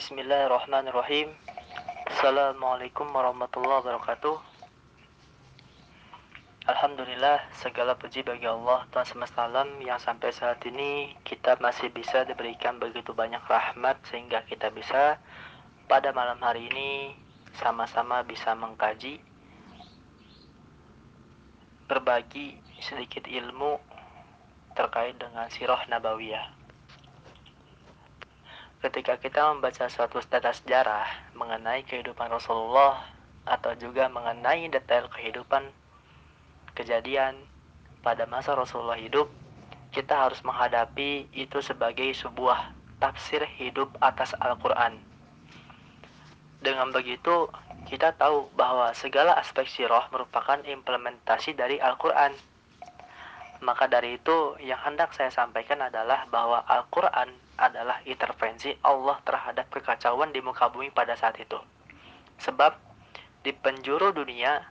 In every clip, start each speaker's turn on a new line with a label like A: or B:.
A: Bismillahirrahmanirrahim. Assalamualaikum warahmatullahi wabarakatuh. Alhamdulillah segala puji bagi Allah Tuhan semesta alam yang sampai saat ini kita masih bisa diberikan begitu banyak rahmat sehingga kita bisa pada malam hari ini sama-sama bisa mengkaji berbagi sedikit ilmu terkait dengan sirah nabawiyah ketika kita membaca suatu data sejarah mengenai kehidupan Rasulullah atau juga mengenai detail kehidupan kejadian pada masa Rasulullah hidup, kita harus menghadapi itu sebagai sebuah tafsir hidup atas Al-Quran. Dengan begitu, kita tahu bahwa segala aspek sirah merupakan implementasi dari Al-Quran. Maka dari itu, yang hendak saya sampaikan adalah bahwa Al-Quran adalah intervensi Allah terhadap kekacauan di muka bumi pada saat itu. Sebab di penjuru dunia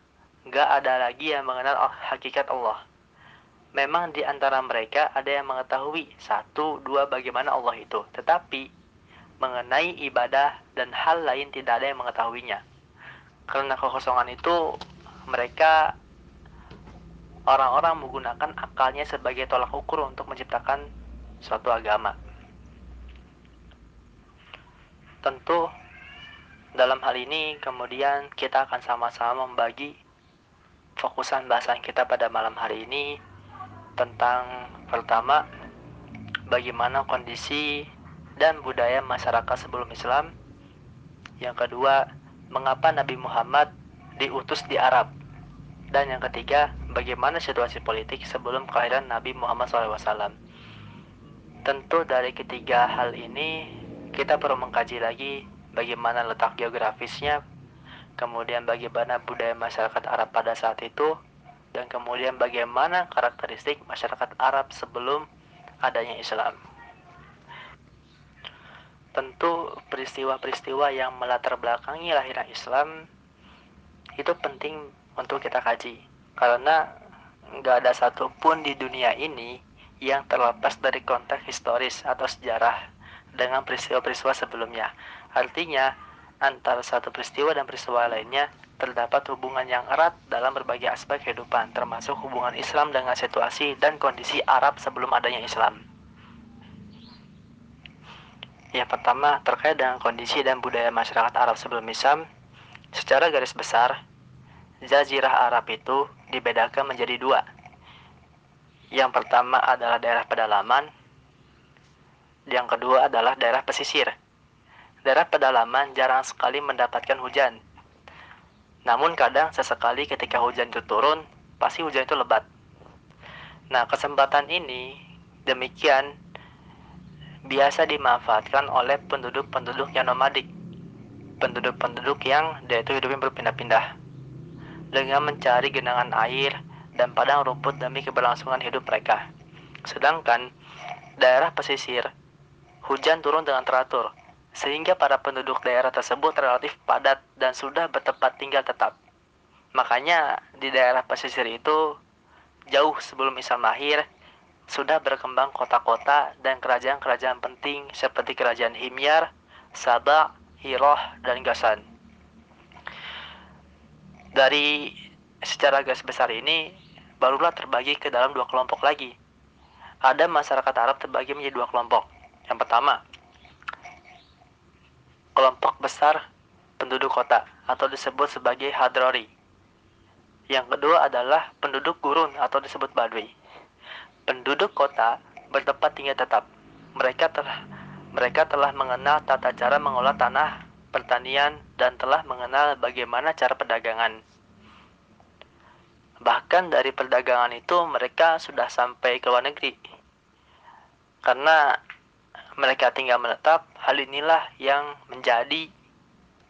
A: gak ada lagi yang mengenal hakikat Allah. Memang di antara mereka ada yang mengetahui satu dua bagaimana Allah itu, tetapi mengenai ibadah dan hal lain tidak ada yang mengetahuinya. Karena kekosongan itu mereka orang-orang menggunakan akalnya sebagai tolak ukur untuk menciptakan suatu agama. Tentu dalam hal ini kemudian kita akan sama-sama membagi fokusan bahasan kita pada malam hari ini tentang pertama bagaimana kondisi dan budaya masyarakat sebelum Islam. Yang kedua, mengapa Nabi Muhammad diutus di Arab. Dan yang ketiga, bagaimana situasi politik sebelum kelahiran Nabi Muhammad SAW. Tentu dari ketiga hal ini kita perlu mengkaji lagi bagaimana letak geografisnya, kemudian bagaimana budaya masyarakat Arab pada saat itu, dan kemudian bagaimana karakteristik masyarakat Arab sebelum adanya Islam. Tentu peristiwa-peristiwa yang melatar belakangi lahirnya Islam itu penting untuk kita kaji karena nggak ada satupun di dunia ini yang terlepas dari konteks historis atau sejarah dengan peristiwa-peristiwa sebelumnya. Artinya, antara satu peristiwa dan peristiwa lainnya terdapat hubungan yang erat dalam berbagai aspek kehidupan, termasuk hubungan Islam dengan situasi dan kondisi Arab sebelum adanya Islam. Yang pertama, terkait dengan kondisi dan budaya masyarakat Arab sebelum Islam, secara garis besar, Jazirah Arab itu dibedakan menjadi dua. Yang pertama adalah daerah pedalaman, yang kedua adalah daerah pesisir. Daerah pedalaman jarang sekali mendapatkan hujan. Namun kadang sesekali ketika hujan itu turun, pasti hujan itu lebat. Nah, kesempatan ini demikian biasa dimanfaatkan oleh penduduk-penduduk yang nomadik. Penduduk-penduduk yang dia itu hidupnya berpindah-pindah. Dengan mencari genangan air dan padang rumput demi keberlangsungan hidup mereka. Sedangkan daerah pesisir hujan turun dengan teratur, sehingga para penduduk daerah tersebut relatif padat dan sudah bertempat tinggal tetap. Makanya di daerah pesisir itu jauh sebelum Islam lahir sudah berkembang kota-kota dan kerajaan-kerajaan penting seperti kerajaan Himyar, Sabah, Hiroh, dan Gasan. Dari secara garis besar ini barulah terbagi ke dalam dua kelompok lagi. Ada masyarakat Arab terbagi menjadi dua kelompok yang pertama, kelompok besar penduduk kota atau disebut sebagai hadrori. Yang kedua adalah penduduk gurun atau disebut badui. Penduduk kota bertempat tinggal tetap. Mereka telah mereka telah mengenal tata cara mengolah tanah, pertanian, dan telah mengenal bagaimana cara perdagangan. Bahkan dari perdagangan itu mereka sudah sampai ke luar negeri. Karena mereka tinggal menetap, hal inilah yang menjadi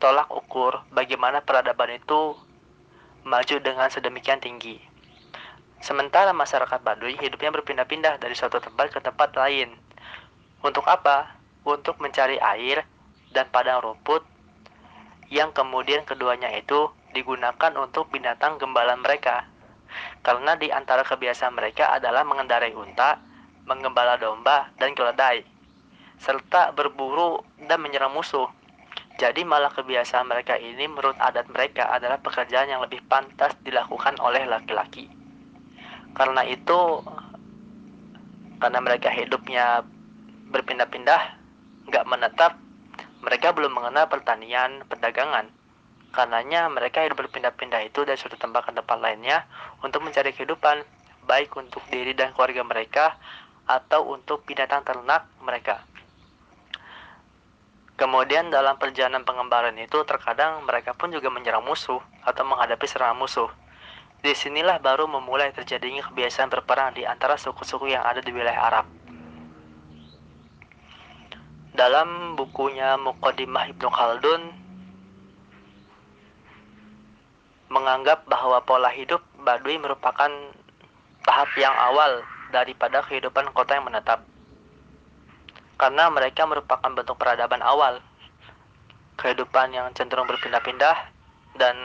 A: tolak ukur bagaimana peradaban itu maju dengan sedemikian tinggi. Sementara masyarakat Baduy hidupnya berpindah-pindah dari suatu tempat ke tempat lain. Untuk apa? Untuk mencari air dan padang rumput yang kemudian keduanya itu digunakan untuk binatang gembalan mereka. Karena di antara kebiasaan mereka adalah mengendarai unta, menggembala domba, dan keledai serta berburu dan menyerang musuh. Jadi malah kebiasaan mereka ini menurut adat mereka adalah pekerjaan yang lebih pantas dilakukan oleh laki-laki. Karena itu, karena mereka hidupnya berpindah-pindah, nggak menetap, mereka belum mengenal pertanian, perdagangan. Karenanya mereka hidup berpindah-pindah itu dari suatu tempat ke tempat lainnya untuk mencari kehidupan, baik untuk diri dan keluarga mereka atau untuk binatang ternak mereka. Kemudian dalam perjalanan pengembaraan itu terkadang mereka pun juga menyerang musuh atau menghadapi serangan musuh. Di sinilah baru memulai terjadinya kebiasaan berperang di antara suku-suku yang ada di wilayah Arab. Dalam bukunya Muqaddimah Ibnu Khaldun menganggap bahwa pola hidup Baduy merupakan tahap yang awal daripada kehidupan kota yang menetap. Karena mereka merupakan bentuk peradaban awal. Kehidupan yang cenderung berpindah-pindah dan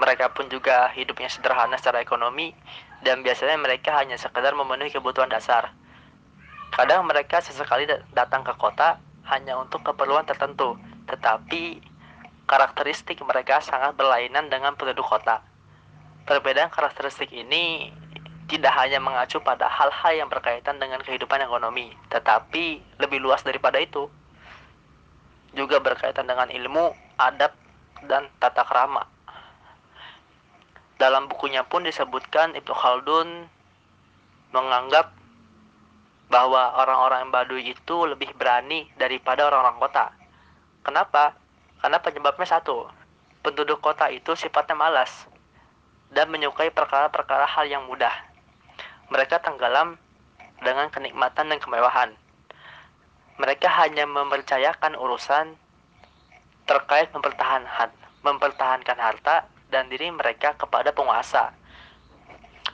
A: mereka pun juga hidupnya sederhana secara ekonomi dan biasanya mereka hanya sekedar memenuhi kebutuhan dasar. Kadang mereka sesekali datang ke kota hanya untuk keperluan tertentu, tetapi karakteristik mereka sangat berlainan dengan penduduk kota. Perbedaan karakteristik ini tidak hanya mengacu pada hal-hal yang berkaitan dengan kehidupan ekonomi, tetapi lebih luas daripada itu. Juga berkaitan dengan ilmu, adab, dan tata kerama. Dalam bukunya pun disebutkan Ibnu Khaldun menganggap bahwa orang-orang Baduy itu lebih berani daripada orang-orang kota. Kenapa? Karena penyebabnya satu, penduduk kota itu sifatnya malas dan menyukai perkara-perkara hal yang mudah mereka tenggelam dengan kenikmatan dan kemewahan. Mereka hanya mempercayakan urusan terkait mempertahankan, mempertahankan harta dan diri mereka kepada penguasa.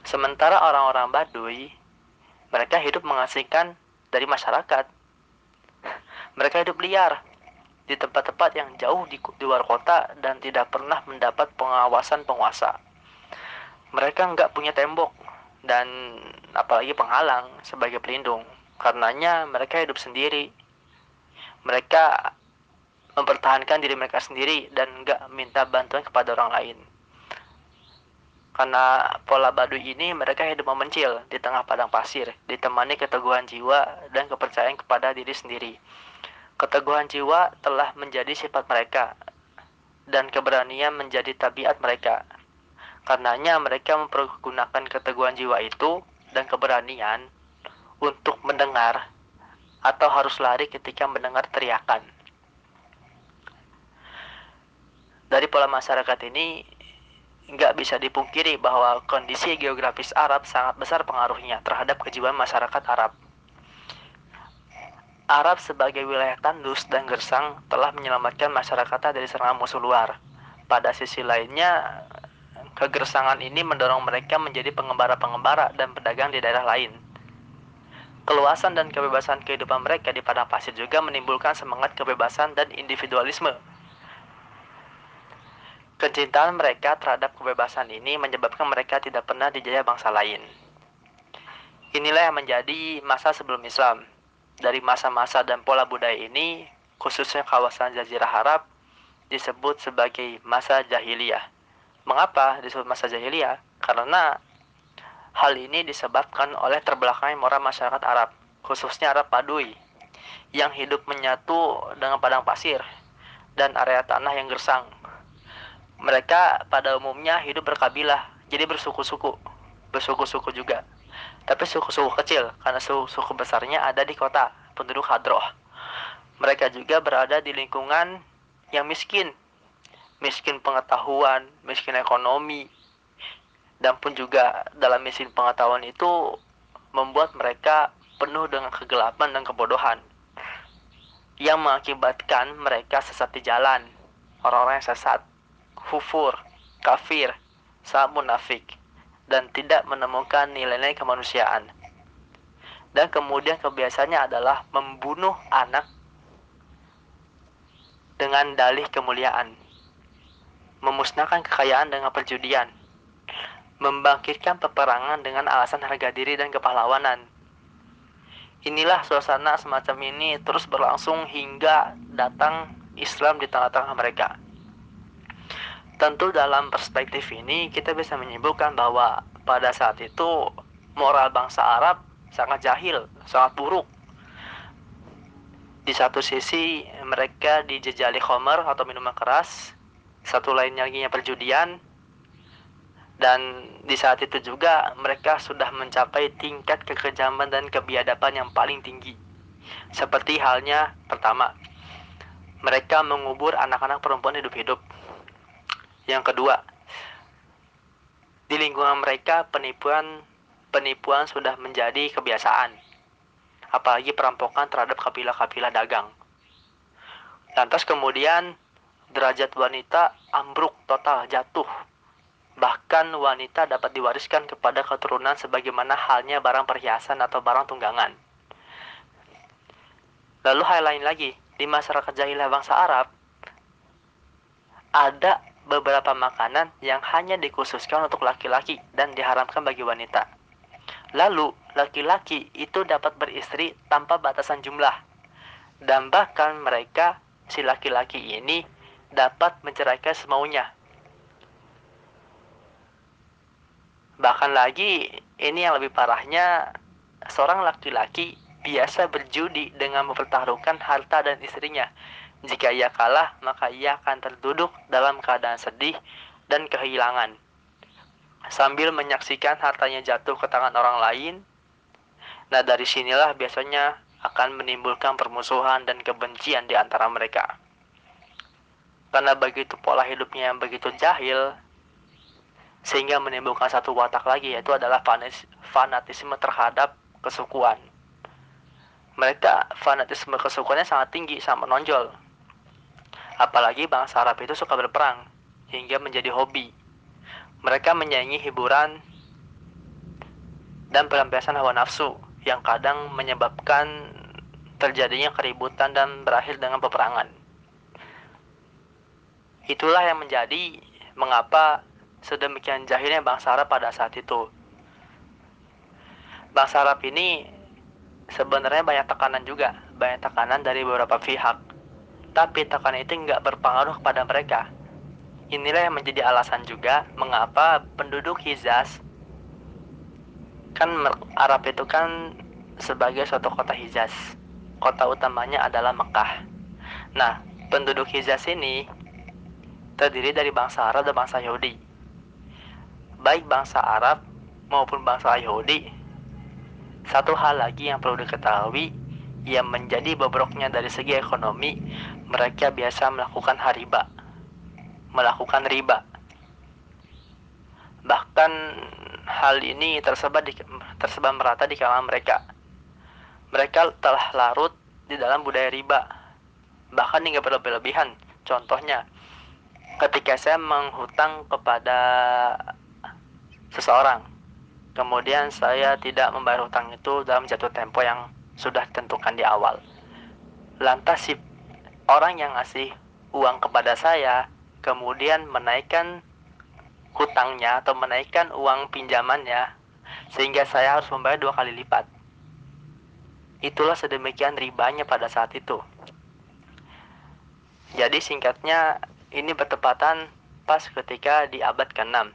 A: Sementara orang-orang Baduy, mereka hidup mengasingkan dari masyarakat. Mereka hidup liar di tempat-tempat yang jauh di, luar kota dan tidak pernah mendapat pengawasan penguasa. Mereka nggak punya tembok, dan apalagi penghalang sebagai pelindung. Karenanya mereka hidup sendiri. Mereka mempertahankan diri mereka sendiri dan nggak minta bantuan kepada orang lain. Karena pola baduy ini mereka hidup memencil di tengah padang pasir, ditemani keteguhan jiwa dan kepercayaan kepada diri sendiri. Keteguhan jiwa telah menjadi sifat mereka dan keberanian menjadi tabiat mereka Karenanya mereka mempergunakan keteguhan jiwa itu dan keberanian untuk mendengar atau harus lari ketika mendengar teriakan. Dari pola masyarakat ini, nggak bisa dipungkiri bahwa kondisi geografis Arab sangat besar pengaruhnya terhadap kejiwaan masyarakat Arab. Arab sebagai wilayah tandus dan gersang telah menyelamatkan masyarakatnya dari serangan musuh luar. Pada sisi lainnya, Kegersangan ini mendorong mereka menjadi pengembara-pengembara dan pedagang di daerah lain. Keluasan dan kebebasan kehidupan mereka di padang pasir juga menimbulkan semangat kebebasan dan individualisme. Kecintaan mereka terhadap kebebasan ini menyebabkan mereka tidak pernah dijajah bangsa lain. Inilah yang menjadi masa sebelum Islam. Dari masa-masa dan pola budaya ini, khususnya kawasan Jazirah Arab, disebut sebagai masa jahiliyah. Mengapa disebut masa jahiliyah? Karena hal ini disebabkan oleh terbelakangnya moral masyarakat Arab, khususnya Arab Baduy, yang hidup menyatu dengan padang pasir dan area tanah yang gersang. Mereka pada umumnya hidup berkabilah, jadi bersuku-suku, bersuku-suku juga. Tapi suku-suku kecil, karena suku-suku besarnya ada di kota, penduduk Hadroh. Mereka juga berada di lingkungan yang miskin, miskin pengetahuan, miskin ekonomi, dan pun juga dalam miskin pengetahuan itu membuat mereka penuh dengan kegelapan dan kebodohan yang mengakibatkan mereka sesat di jalan. Orang-orang yang sesat, kufur, kafir, sangat munafik, dan tidak menemukan nilai-nilai kemanusiaan. Dan kemudian kebiasaannya adalah membunuh anak dengan dalih kemuliaan memusnahkan kekayaan dengan perjudian, membangkitkan peperangan dengan alasan harga diri dan kepahlawanan. Inilah suasana semacam ini terus berlangsung hingga datang Islam di tengah-tengah mereka. Tentu dalam perspektif ini kita bisa menyimpulkan bahwa pada saat itu moral bangsa Arab sangat jahil, sangat buruk. Di satu sisi mereka dijejali khomer atau minuman keras, satu lainnya lagi perjudian, dan di saat itu juga mereka sudah mencapai tingkat kekejaman dan kebiadaban yang paling tinggi. Seperti halnya pertama, mereka mengubur anak-anak perempuan hidup-hidup. Yang kedua, di lingkungan mereka penipuan penipuan sudah menjadi kebiasaan. Apalagi perampokan terhadap kapilah-kapilah dagang. Lantas kemudian derajat wanita ambruk total jatuh. Bahkan wanita dapat diwariskan kepada keturunan sebagaimana halnya barang perhiasan atau barang tunggangan. Lalu hal lain lagi, di masyarakat jahiliyah bangsa Arab ada beberapa makanan yang hanya dikhususkan untuk laki-laki dan diharamkan bagi wanita. Lalu, laki-laki itu dapat beristri tanpa batasan jumlah. Dan bahkan mereka, si laki-laki ini, dapat menceraikan semaunya. Bahkan lagi, ini yang lebih parahnya, seorang laki-laki biasa berjudi dengan mempertaruhkan harta dan istrinya. Jika ia kalah, maka ia akan terduduk dalam keadaan sedih dan kehilangan. Sambil menyaksikan hartanya jatuh ke tangan orang lain, nah dari sinilah biasanya akan menimbulkan permusuhan dan kebencian di antara mereka. Karena begitu pola hidupnya yang begitu jahil, sehingga menimbulkan satu watak lagi yaitu adalah fanatisme terhadap kesukuan. Mereka fanatisme kesukuannya sangat tinggi, sangat menonjol. Apalagi bangsa Arab itu suka berperang hingga menjadi hobi. Mereka menyanyi hiburan dan pelampiasan hawa nafsu yang kadang menyebabkan terjadinya keributan dan berakhir dengan peperangan. Itulah yang menjadi mengapa sedemikian jahilnya bangsa Arab pada saat itu. Bangsa Arab ini sebenarnya banyak tekanan juga, banyak tekanan dari beberapa pihak. Tapi tekanan itu nggak berpengaruh kepada mereka. Inilah yang menjadi alasan juga mengapa penduduk Hijaz kan Arab itu kan sebagai suatu kota Hijaz. Kota utamanya adalah Mekah. Nah, penduduk Hijaz ini terdiri dari bangsa Arab dan bangsa Yahudi baik bangsa Arab maupun bangsa Yahudi. Satu hal lagi yang perlu diketahui, yang menjadi bobroknya dari segi ekonomi, mereka biasa melakukan hariba, melakukan riba. Bahkan hal ini tersebar di, tersebar merata di kalangan mereka. Mereka telah larut di dalam budaya riba, bahkan hingga berlebih-lebihan. Contohnya, ketika saya menghutang kepada seseorang. Kemudian saya tidak membayar hutang itu dalam jatuh tempo yang sudah ditentukan di awal. Lantas si orang yang ngasih uang kepada saya kemudian menaikkan hutangnya atau menaikkan uang pinjamannya sehingga saya harus membayar dua kali lipat. Itulah sedemikian ribanya pada saat itu. Jadi singkatnya ini bertepatan pas ketika di abad ke-6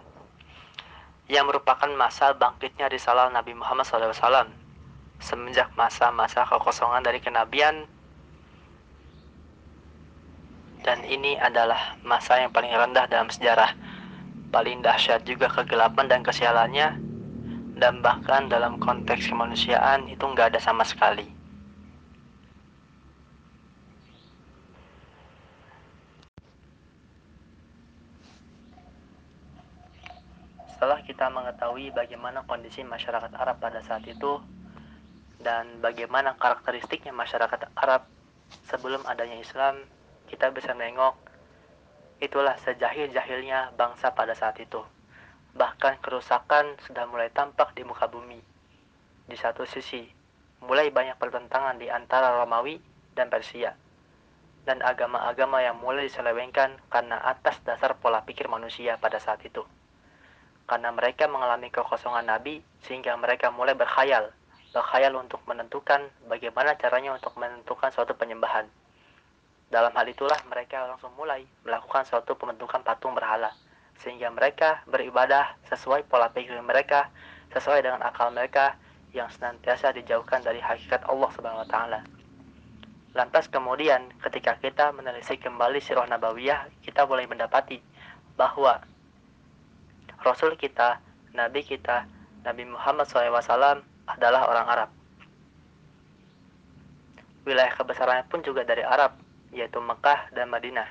A: yang merupakan masa bangkitnya risalah Nabi Muhammad SAW semenjak masa-masa kekosongan dari kenabian dan ini adalah masa yang paling rendah dalam sejarah. Paling dahsyat juga kegelapan dan kesialannya dan bahkan dalam konteks kemanusiaan itu nggak ada sama sekali Setelah kita mengetahui bagaimana kondisi masyarakat Arab pada saat itu dan bagaimana karakteristiknya masyarakat Arab sebelum adanya Islam, kita bisa menengok itulah sejahil-jahilnya bangsa pada saat itu. Bahkan kerusakan sudah mulai tampak di muka bumi. Di satu sisi, mulai banyak pertentangan di antara Romawi dan Persia dan agama-agama yang mulai diselewengkan karena atas dasar pola pikir manusia pada saat itu karena mereka mengalami kekosongan Nabi sehingga mereka mulai berkhayal, berkhayal untuk menentukan bagaimana caranya untuk menentukan suatu penyembahan. Dalam hal itulah mereka langsung mulai melakukan suatu pembentukan patung berhala sehingga mereka beribadah sesuai pola pikir mereka, sesuai dengan akal mereka yang senantiasa dijauhkan dari hakikat Allah Subhanahu wa taala. Lantas kemudian ketika kita menelisik kembali sirah nabawiyah, kita boleh mendapati bahwa Rasul kita, Nabi kita, Nabi Muhammad SAW adalah orang Arab. Wilayah kebesarannya pun juga dari Arab, yaitu Mekah dan Madinah.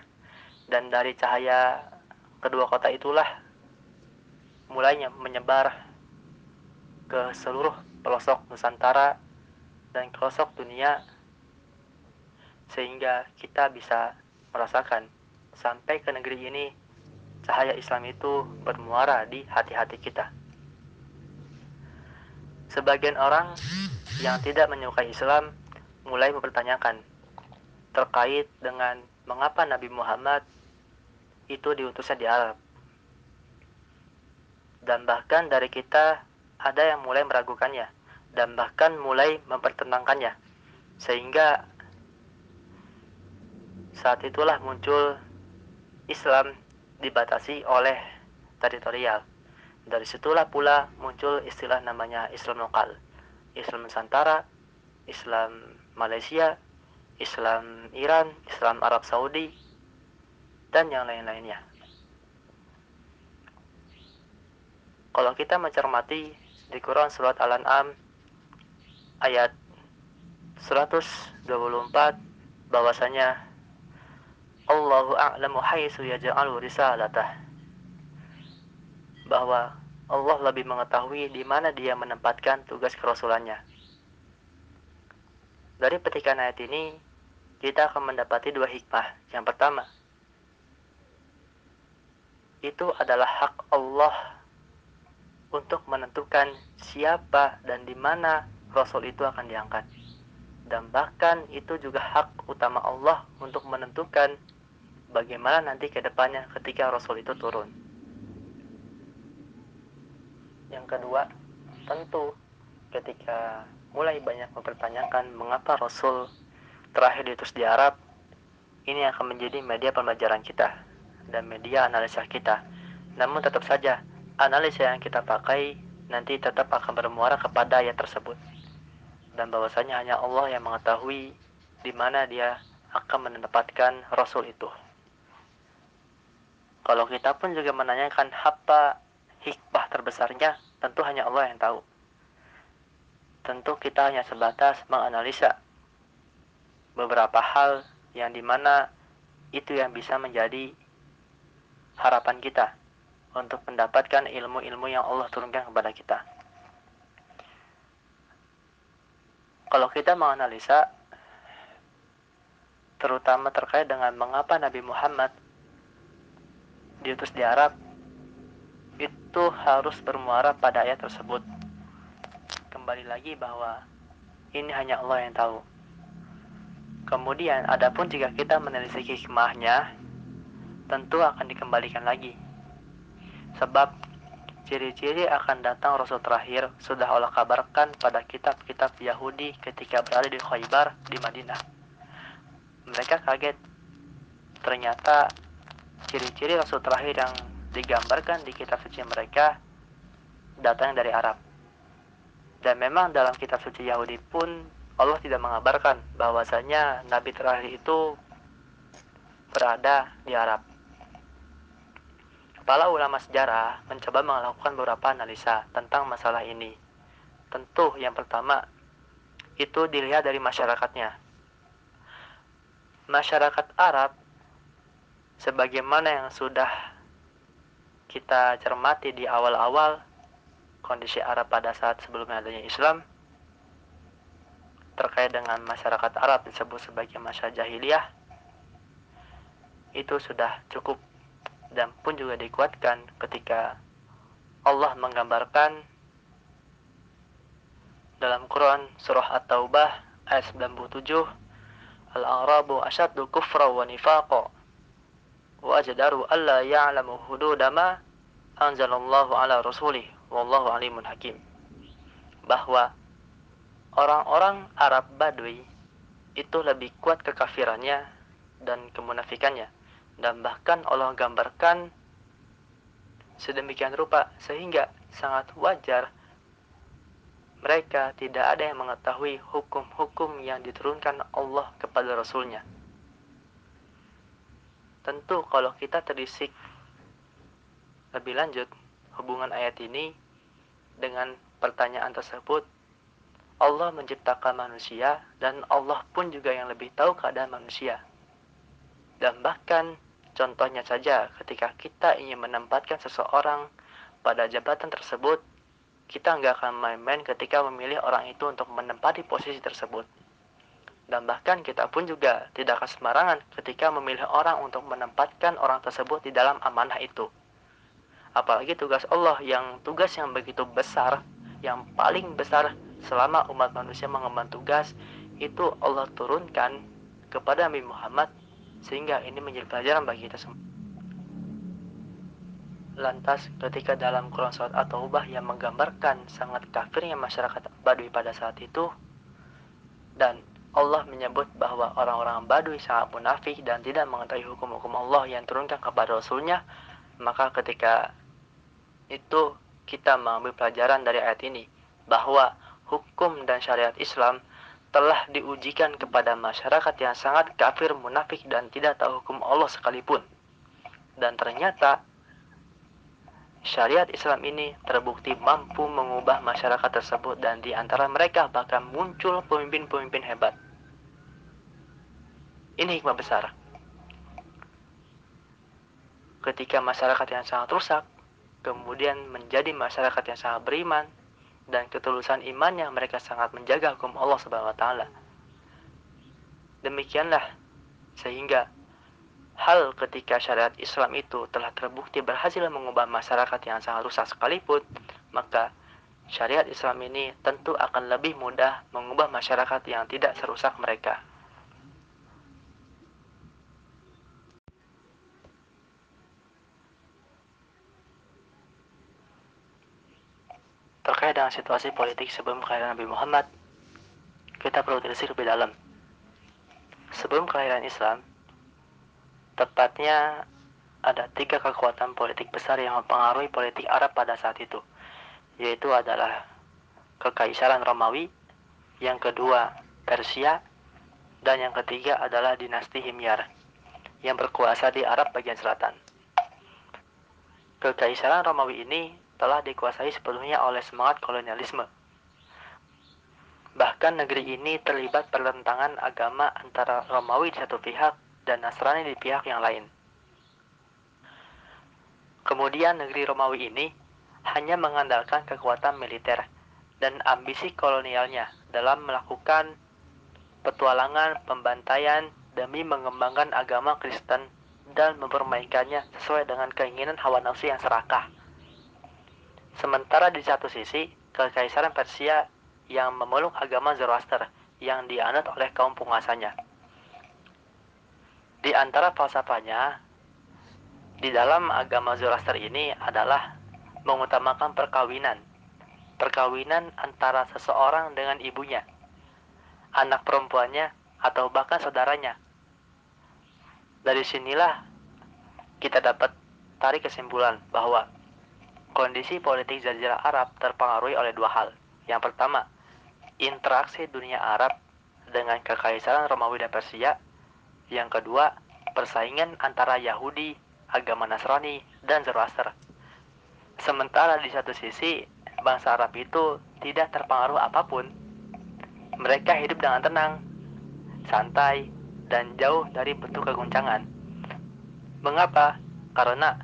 A: Dan dari cahaya kedua kota itulah mulainya menyebar ke seluruh pelosok Nusantara dan pelosok dunia sehingga kita bisa merasakan sampai ke negeri ini cahaya Islam itu bermuara di hati-hati kita. Sebagian orang yang tidak menyukai Islam mulai mempertanyakan terkait dengan mengapa Nabi Muhammad itu diutusnya di Arab. Dan bahkan dari kita ada yang mulai meragukannya dan bahkan mulai mempertentangkannya. Sehingga saat itulah muncul Islam dibatasi oleh teritorial. Dari situlah pula muncul istilah namanya Islam lokal. Islam Nusantara, Islam Malaysia, Islam Iran, Islam Arab Saudi, dan yang lain-lainnya. Kalau kita mencermati di Quran Surat Al-An'am ayat 124 bahwasanya Allahu a'lamu haitsu yaj'alu risalatah bahwa Allah lebih mengetahui di mana dia menempatkan tugas kerasulannya. Dari petikan ayat ini, kita akan mendapati dua hikmah. Yang pertama, itu adalah hak Allah untuk menentukan siapa dan di mana Rasul itu akan diangkat. Dan bahkan itu juga hak utama Allah untuk menentukan bagaimana nanti ke depannya ketika Rasul itu turun. Yang kedua, tentu ketika mulai banyak mempertanyakan mengapa Rasul terakhir diutus di Arab, ini akan menjadi media pembelajaran kita dan media analisa kita. Namun tetap saja, analisa yang kita pakai nanti tetap akan bermuara kepada ayat tersebut. Dan bahwasanya hanya Allah yang mengetahui di mana dia akan menempatkan Rasul itu. Kalau kita pun juga menanyakan apa hikmah terbesarnya, tentu hanya Allah yang tahu tentu kita hanya sebatas menganalisa beberapa hal yang di mana itu yang bisa menjadi harapan kita untuk mendapatkan ilmu-ilmu yang Allah turunkan kepada kita. Kalau kita menganalisa terutama terkait dengan mengapa Nabi Muhammad diutus di Arab itu harus bermuara pada ayat tersebut kembali lagi bahwa ini hanya Allah yang tahu. Kemudian, adapun jika kita menelisik hikmahnya, tentu akan dikembalikan lagi. Sebab ciri-ciri akan datang Rasul terakhir sudah Allah kabarkan pada kitab-kitab Yahudi ketika berada di Khaybar di Madinah. Mereka kaget. Ternyata ciri-ciri Rasul terakhir yang digambarkan di kitab suci mereka datang dari Arab. Dan memang dalam kitab suci Yahudi pun Allah tidak mengabarkan bahwasanya nabi terakhir itu berada di Arab. Kepala ulama sejarah mencoba melakukan beberapa analisa tentang masalah ini. Tentu yang pertama itu dilihat dari masyarakatnya. Masyarakat Arab sebagaimana yang sudah kita cermati di awal-awal kondisi Arab pada saat sebelum adanya Islam terkait dengan masyarakat Arab disebut sebagai masa jahiliyah itu sudah cukup dan pun juga dikuatkan ketika Allah menggambarkan dalam Quran surah At-Taubah ayat 97 Al-Arabu asyaddu kufra wa nifaqa wa ajdaru alla ya'lamu hududama anzalallahu ala rasulih wallahu alimun hakim bahwa orang-orang Arab Badui itu lebih kuat kekafirannya dan kemunafikannya. Dan bahkan Allah gambarkan sedemikian rupa sehingga sangat wajar mereka tidak ada yang mengetahui hukum-hukum yang diturunkan Allah kepada Rasulnya. Tentu kalau kita terisik lebih lanjut hubungan ayat ini dengan pertanyaan tersebut, Allah menciptakan manusia dan Allah pun juga yang lebih tahu keadaan manusia. Dan bahkan contohnya saja ketika kita ingin menempatkan seseorang pada jabatan tersebut, kita nggak akan main-main ketika memilih orang itu untuk menempati posisi tersebut. Dan bahkan kita pun juga tidak akan sembarangan ketika memilih orang untuk menempatkan orang tersebut di dalam amanah itu. Apalagi tugas Allah yang tugas yang begitu besar, yang paling besar selama umat manusia mengemban tugas, itu Allah turunkan kepada Nabi Muhammad sehingga ini menjadi pelajaran bagi kita semua. Lantas ketika dalam Quran Surat At-Taubah yang menggambarkan sangat kafirnya masyarakat Badui pada saat itu dan Allah menyebut bahwa orang-orang Badui sangat munafik dan tidak mengetahui hukum-hukum Allah yang turunkan kepada Rasulnya maka ketika itu kita mengambil pelajaran dari ayat ini bahwa hukum dan syariat Islam telah diujikan kepada masyarakat yang sangat kafir, munafik, dan tidak tahu hukum Allah sekalipun. Dan ternyata syariat Islam ini terbukti mampu mengubah masyarakat tersebut dan di antara mereka bahkan muncul pemimpin-pemimpin hebat. Ini hikmah besar. Ketika masyarakat yang sangat rusak, kemudian menjadi masyarakat yang sangat beriman, dan ketulusan imannya mereka sangat menjaga hukum Allah Subhanahu wa. Demikianlah sehingga hal ketika syariat Islam itu telah terbukti berhasil mengubah masyarakat yang sangat rusak sekalipun, maka syariat Islam ini tentu akan lebih mudah mengubah masyarakat yang tidak serusak mereka. Terkait dengan situasi politik sebelum kelahiran Nabi Muhammad, kita perlu telisik lebih dalam. Sebelum kelahiran Islam, tepatnya ada tiga kekuatan politik besar yang mempengaruhi politik Arab pada saat itu, yaitu adalah Kekaisaran Romawi, yang kedua Persia, dan yang ketiga adalah dinasti Himyar, yang berkuasa di Arab bagian selatan. Kekaisaran Romawi ini telah dikuasai sepenuhnya oleh semangat kolonialisme. Bahkan negeri ini terlibat pertentangan agama antara Romawi di satu pihak dan Nasrani di pihak yang lain. Kemudian negeri Romawi ini hanya mengandalkan kekuatan militer dan ambisi kolonialnya dalam melakukan petualangan pembantaian demi mengembangkan agama Kristen dan mempermainkannya sesuai dengan keinginan hawa nafsu yang serakah. Sementara di satu sisi, Kekaisaran Persia yang memeluk agama Zoroaster yang dianut oleh kaum penguasanya. Di antara falsafahnya, di dalam agama Zoroaster ini adalah mengutamakan perkawinan. Perkawinan antara seseorang dengan ibunya, anak perempuannya, atau bahkan saudaranya. Dari sinilah kita dapat tarik kesimpulan bahwa Kondisi politik Jazirah Arab terpengaruhi oleh dua hal. Yang pertama, interaksi dunia Arab dengan kekaisaran Romawi dan Persia. Yang kedua, persaingan antara Yahudi, agama Nasrani, dan Zoroaster. Sementara di satu sisi, bangsa Arab itu tidak terpengaruh apa pun. Mereka hidup dengan tenang, santai, dan jauh dari bentuk keguncangan. Mengapa? Karena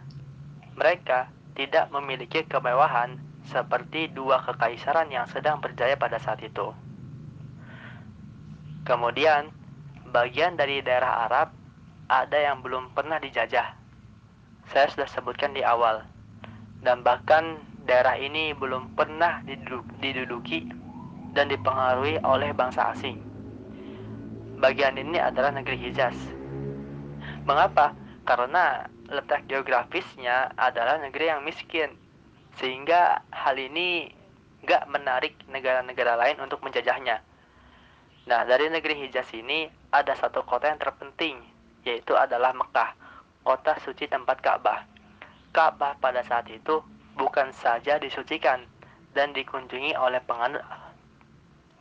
A: mereka tidak memiliki kemewahan seperti dua kekaisaran yang sedang berjaya pada saat itu. Kemudian, bagian dari daerah Arab ada yang belum pernah dijajah. Saya sudah sebutkan di awal. Dan bahkan daerah ini belum pernah diduduki dan dipengaruhi oleh bangsa asing. Bagian ini adalah negeri Hijaz. Mengapa? Karena letak geografisnya adalah negeri yang miskin. Sehingga hal ini gak menarik negara-negara lain untuk menjajahnya. Nah, dari negeri Hijaz ini ada satu kota yang terpenting, yaitu adalah Mekah, kota suci tempat Ka'bah. Ka'bah pada saat itu bukan saja disucikan dan dikunjungi oleh penganut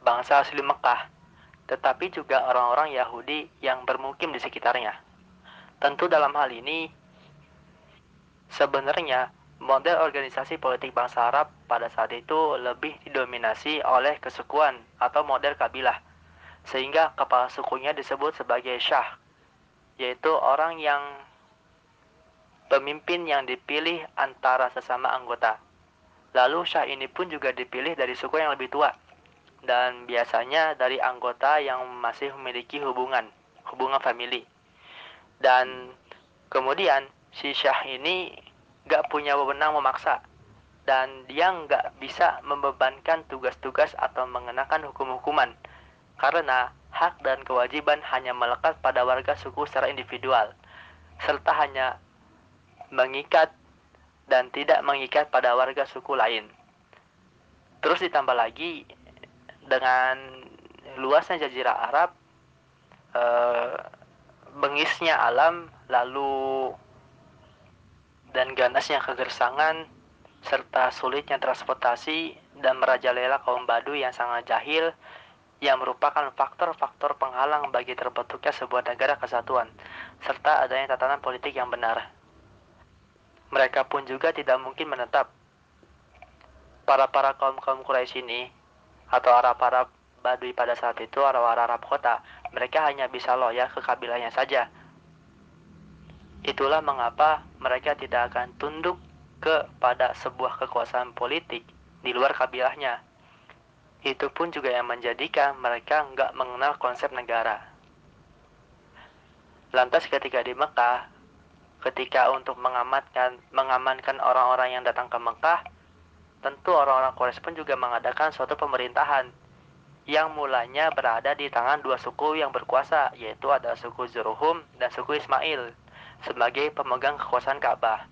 A: bangsa asli Mekah, tetapi juga orang-orang Yahudi yang bermukim di sekitarnya. Tentu dalam hal ini, sebenarnya model organisasi politik bangsa Arab pada saat itu lebih didominasi oleh kesukuan atau model kabilah, sehingga kepala sukunya disebut sebagai syah, yaitu orang yang pemimpin yang dipilih antara sesama anggota. Lalu syah ini pun juga dipilih dari suku yang lebih tua dan biasanya dari anggota yang masih memiliki hubungan, hubungan famili. Dan kemudian si Syah ini gak punya wewenang memaksa dan dia nggak bisa membebankan tugas-tugas atau mengenakan hukum-hukuman karena hak dan kewajiban hanya melekat pada warga suku secara individual serta hanya mengikat dan tidak mengikat pada warga suku lain. Terus ditambah lagi dengan luasnya jazirah Arab, e, bengisnya alam, lalu dan ganasnya kegersangan, serta sulitnya transportasi dan merajalela kaum Badu yang sangat jahil, yang merupakan faktor-faktor penghalang bagi terbentuknya sebuah negara kesatuan, serta adanya tatanan politik yang benar. Mereka pun juga tidak mungkin menetap. Para-para kaum-kaum Quraisy ini atau Arab-Arab Badui pada saat itu Arab Arab kota, mereka hanya bisa loyal ke kabilahnya saja. Itulah mengapa mereka tidak akan tunduk kepada sebuah kekuasaan politik di luar kabilahnya. Itu pun juga yang menjadikan mereka nggak mengenal konsep negara. Lantas ketika di Mekah, ketika untuk mengamankan mengamankan orang-orang yang datang ke Mekah, tentu orang-orang Quraisy pun juga mengadakan suatu pemerintahan yang mulanya berada di tangan dua suku yang berkuasa, yaitu ada suku Zuruhum dan suku Ismail, sebagai pemegang kekuasaan Ka'bah.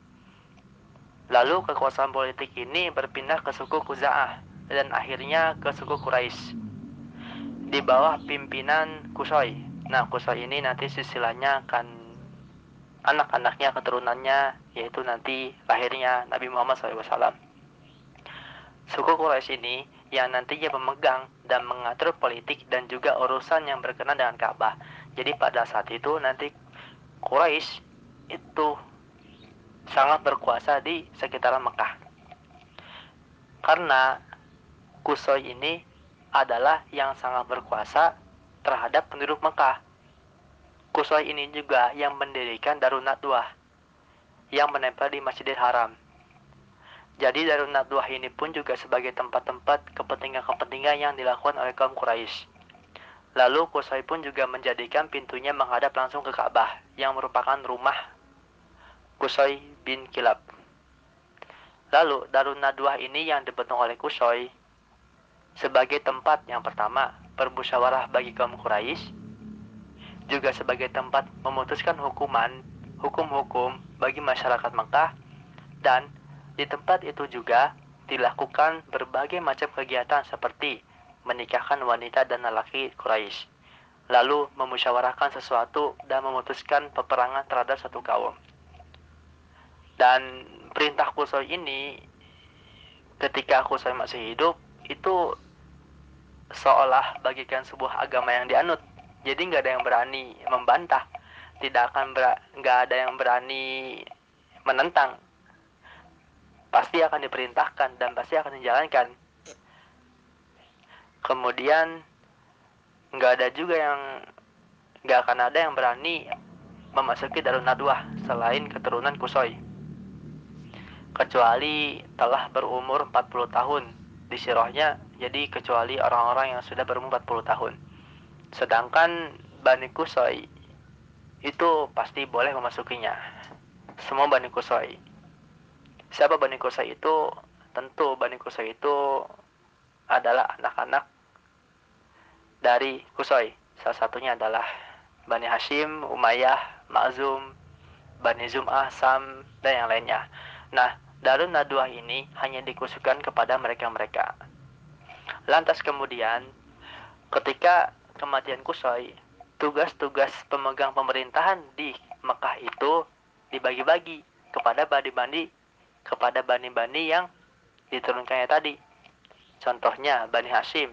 A: Lalu kekuasaan politik ini berpindah ke suku Kuza'ah dan akhirnya ke suku Quraisy di bawah pimpinan Kusoi. Nah, Kusoi ini nanti silsilahnya akan anak-anaknya, keturunannya, yaitu nanti lahirnya Nabi Muhammad SAW. Suku Quraisy ini yang nantinya memegang dan mengatur politik dan juga urusan yang berkenaan dengan Ka'bah. Jadi pada saat itu nanti Quraisy itu sangat berkuasa di sekitaran Mekah. Karena Kusoi ini adalah yang sangat berkuasa terhadap penduduk Mekah. Kusoi ini juga yang mendirikan Darun Nadwah yang menempel di Masjidil Haram. Jadi Darun Nadwah ini pun juga sebagai tempat-tempat kepentingan-kepentingan yang dilakukan oleh kaum Quraisy. Lalu Qusay pun juga menjadikan pintunya menghadap langsung ke Ka'bah yang merupakan rumah Qusay bin Kilab. Lalu Darun Nadwah ini yang dibentuk oleh Qusay sebagai tempat yang pertama bermusyawarah bagi kaum Quraisy, juga sebagai tempat memutuskan hukuman, hukum-hukum bagi masyarakat Mekah dan di tempat itu juga dilakukan berbagai macam kegiatan seperti menikahkan wanita dan lelaki Quraisy, lalu memusyawarahkan sesuatu dan memutuskan peperangan terhadap satu kaum. Dan perintah Qusay ini ketika Qusay masih hidup itu seolah bagikan sebuah agama yang dianut. Jadi nggak ada yang berani membantah, tidak akan nggak ada yang berani menentang pasti akan diperintahkan dan pasti akan dijalankan. Kemudian nggak ada juga yang nggak akan ada yang berani memasuki Darun Nadwah selain keturunan Kusoi. Kecuali telah berumur 40 tahun di sirohnya, jadi kecuali orang-orang yang sudah berumur 40 tahun. Sedangkan Bani Kusoi itu pasti boleh memasukinya. Semua Bani Kusoi Siapa Bani Qusay itu? Tentu Bani Qusay itu adalah anak-anak dari Qusay. Salah satunya adalah Bani Hashim, Umayyah, Ma'zum, Bani Zum'ah, Sam, dan yang lainnya. Nah, Darun Nadwa ini hanya dikhususkan kepada mereka-mereka. Lantas kemudian, ketika kematian Kusoi, tugas-tugas pemegang pemerintahan di Mekah itu dibagi-bagi kepada bani-bani kepada bani-bani yang diturunkannya tadi. Contohnya Bani Hashim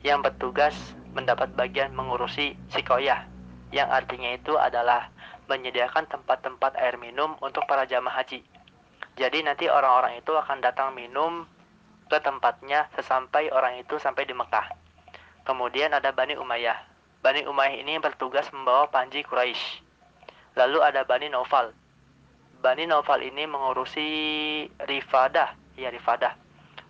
A: yang bertugas mendapat bagian mengurusi sikoyah yang artinya itu adalah menyediakan tempat-tempat air minum untuk para jamaah haji. Jadi nanti orang-orang itu akan datang minum ke tempatnya sesampai orang itu sampai di Mekah. Kemudian ada Bani Umayyah. Bani Umayyah ini bertugas membawa panji Quraisy. Lalu ada Bani Naufal. Bani Naufal ini mengurusi rifadah, ya rifadah.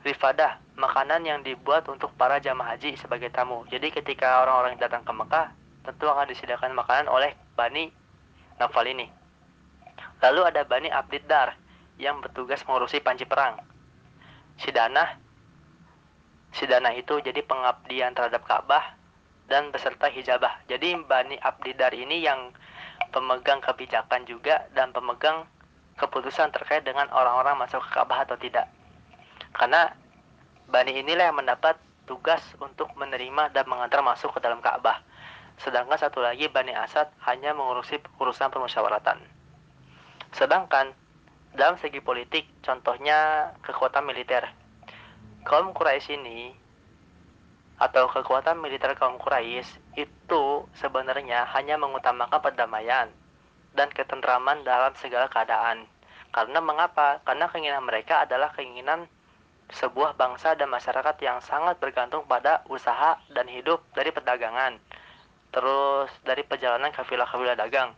A: Rifadah, makanan yang dibuat untuk para jamaah haji sebagai tamu. Jadi ketika orang-orang datang ke Mekah, tentu akan disediakan makanan oleh Bani Naufal ini. Lalu ada Bani Abdiddar yang bertugas mengurusi panji perang. Sidanah Sidanah itu jadi pengabdian terhadap Ka'bah dan beserta hijabah. Jadi Bani Abdiddar ini yang pemegang kebijakan juga dan pemegang keputusan terkait dengan orang-orang masuk ke Ka'bah atau tidak. Karena Bani inilah yang mendapat tugas untuk menerima dan mengantar masuk ke dalam Ka'bah. Sedangkan satu lagi Bani Asad hanya mengurusi urusan permusyawaratan. Sedangkan dalam segi politik, contohnya kekuatan militer. Kaum Quraisy ini atau kekuatan militer kaum Quraisy itu sebenarnya hanya mengutamakan perdamaian dan ketentraman dalam segala keadaan. Karena mengapa? Karena keinginan mereka adalah keinginan sebuah bangsa dan masyarakat yang sangat bergantung pada usaha dan hidup dari perdagangan terus dari perjalanan kafilah-kafilah dagang.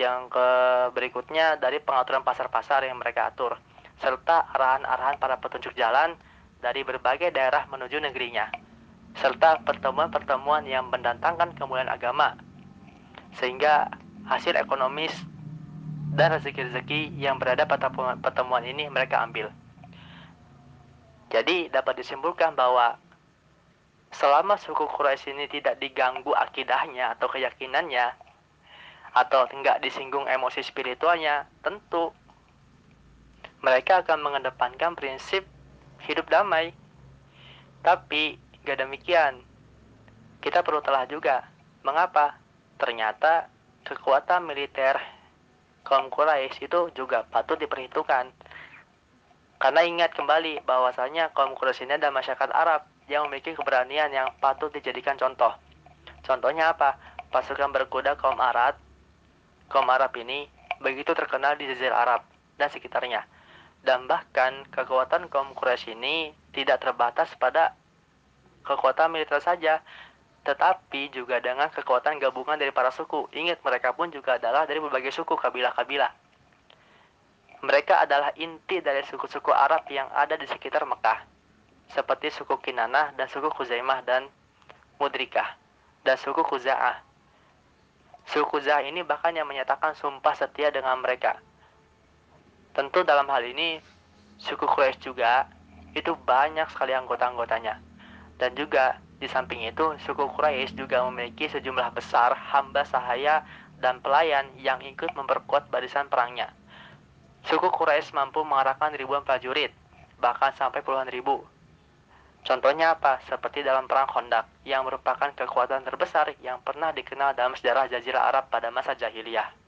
A: Yang ke berikutnya dari pengaturan pasar-pasar yang mereka atur, serta arahan-arahan para petunjuk jalan dari berbagai daerah menuju negerinya, serta pertemuan-pertemuan yang mendatangkan kemuliaan agama, sehingga hasil ekonomis dan rezeki-rezeki yang berada pada pertemuan ini mereka ambil. Jadi dapat disimpulkan bahwa selama suku Quraisy ini tidak diganggu akidahnya atau keyakinannya atau tidak disinggung emosi spiritualnya, tentu mereka akan mengedepankan prinsip hidup damai. Tapi gak demikian. Kita perlu telah juga. Mengapa? Ternyata kekuatan militer kaum Quraisy itu juga patut diperhitungkan. Karena ingat kembali bahwasanya kaum Quraisy ini adalah masyarakat Arab yang memiliki keberanian yang patut dijadikan contoh. Contohnya apa? Pasukan berkuda kaum Arab, kaum Arab ini begitu terkenal di Jazirah Arab dan sekitarnya. Dan bahkan kekuatan kaum Quraisy ini tidak terbatas pada kekuatan militer saja, tetapi juga dengan kekuatan gabungan dari para suku. Ingat, mereka pun juga adalah dari berbagai suku, kabilah-kabilah. Mereka adalah inti dari suku-suku Arab yang ada di sekitar Mekah seperti suku Kinanah dan suku Khuzaimah dan Mudrikah dan suku Khuza'ah. Suku Khuza'ah ini bahkan yang menyatakan sumpah setia dengan mereka. Tentu dalam hal ini suku Quraisy juga itu banyak sekali anggota-anggotanya. Dan juga di samping itu suku Quraisy juga memiliki sejumlah besar hamba sahaya dan pelayan yang ikut memperkuat barisan perangnya. Suku Quraisy mampu mengarahkan ribuan prajurit, bahkan sampai puluhan ribu Contohnya apa? Seperti dalam Perang Khandaq, yang merupakan kekuatan terbesar yang pernah dikenal dalam sejarah Jazirah Arab pada masa jahiliyah.